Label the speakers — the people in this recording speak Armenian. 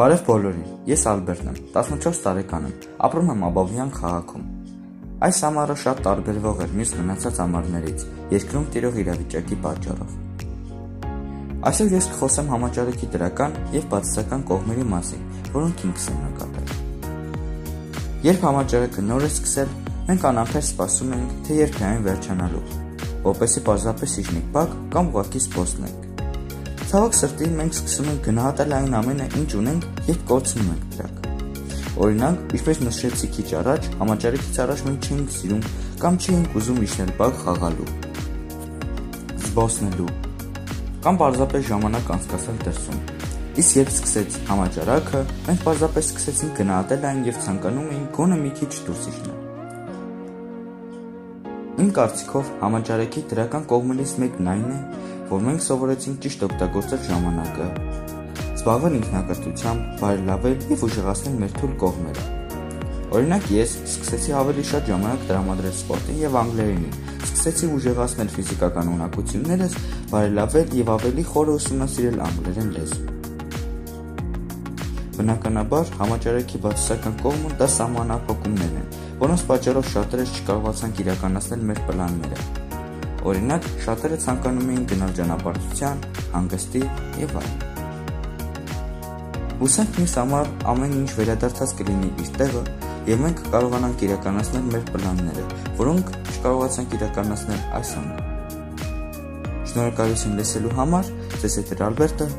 Speaker 1: Բարև բոլորին, ես Ալբերտն եմ, 14 տարեկան եմ, ապրում եմ Աբովյան քաղաքում։ Այս ամառը շատ տարբերվող էր մյուս մնացած ամառներից, երկրում տիրող իրավիճակի պատճառով։ Այսօր ես կխոսեմ համաճարակի դրական եւ բացասական կողմերի մասին, որոնք ինքս եմ նկատել։ Երբ համաճարակը նոր է սկսել, մենք անամբեր սպասում ենք, թե երբ է այն վերջանալու, որպեսզի պարզապես իջնենք բակ կամ ուղղակի սպոսնենք։ Ցավոք սրտի մենք սկսում ենք գնահատել այն ամենը, ինչ ունենք, երբ կորցնում ենք դրանք։ Օրինակ, ինչպես նշեցի քիչ առաջ, համաճարակից առաջ մենք չէինք սիրում կամ չէինք ուզում իջնել բակ խաղալու, զբոսնելու կամ պարզապես ժամանակ անցկացնել դրսում։ Իսկ երբ սկսեց համաճարակը, մենք պարզապես սկսեցինք գնահատել այն եւ ցանկանում էինք գոնե մի քիչ դուրս իջնել։ Իմ կարծիքով համաճարակի դրական կողմերից մեկն այն է, որ մենք սովորեցինք ճիշտ օգտագործել ժամանակը, զբաղվել ինքնակրթությամբ, բարելավել եւ ուժեղացնել մեր թույլ կողմերը։ Օրինակ ես սկսեցի ավելի շատ ժամանակ տրամադրել սպորտին եւ անգլերենին, սկսեցի ուժեղացնել ֆիզիկական ունակություններս, բարելավել եւ ավելի խորը ուսումնասիրել անգլերեն լեզու։ Բնականաբար համաճարակի բացասական կողմը դա սահմանափակումներն են, որոնց պատճառով շատերս չկարողացանք իրականացնել մեր պլանները Օրինակ, շատերը ցանկանում էին գնալ ճանապարհորդության, հանգստի եւ այլն։ Հուսանք ինձ համար ամեն ինչ վերադարձած կլինի իր տեղը եւ մենք կարողանանք իրականացնել մեր պլանները, որոնք չկարողացանք իրականացնել այս ամառ։ Շնորհակալություն լսելու համար, ձեզ հետ Ալբերտը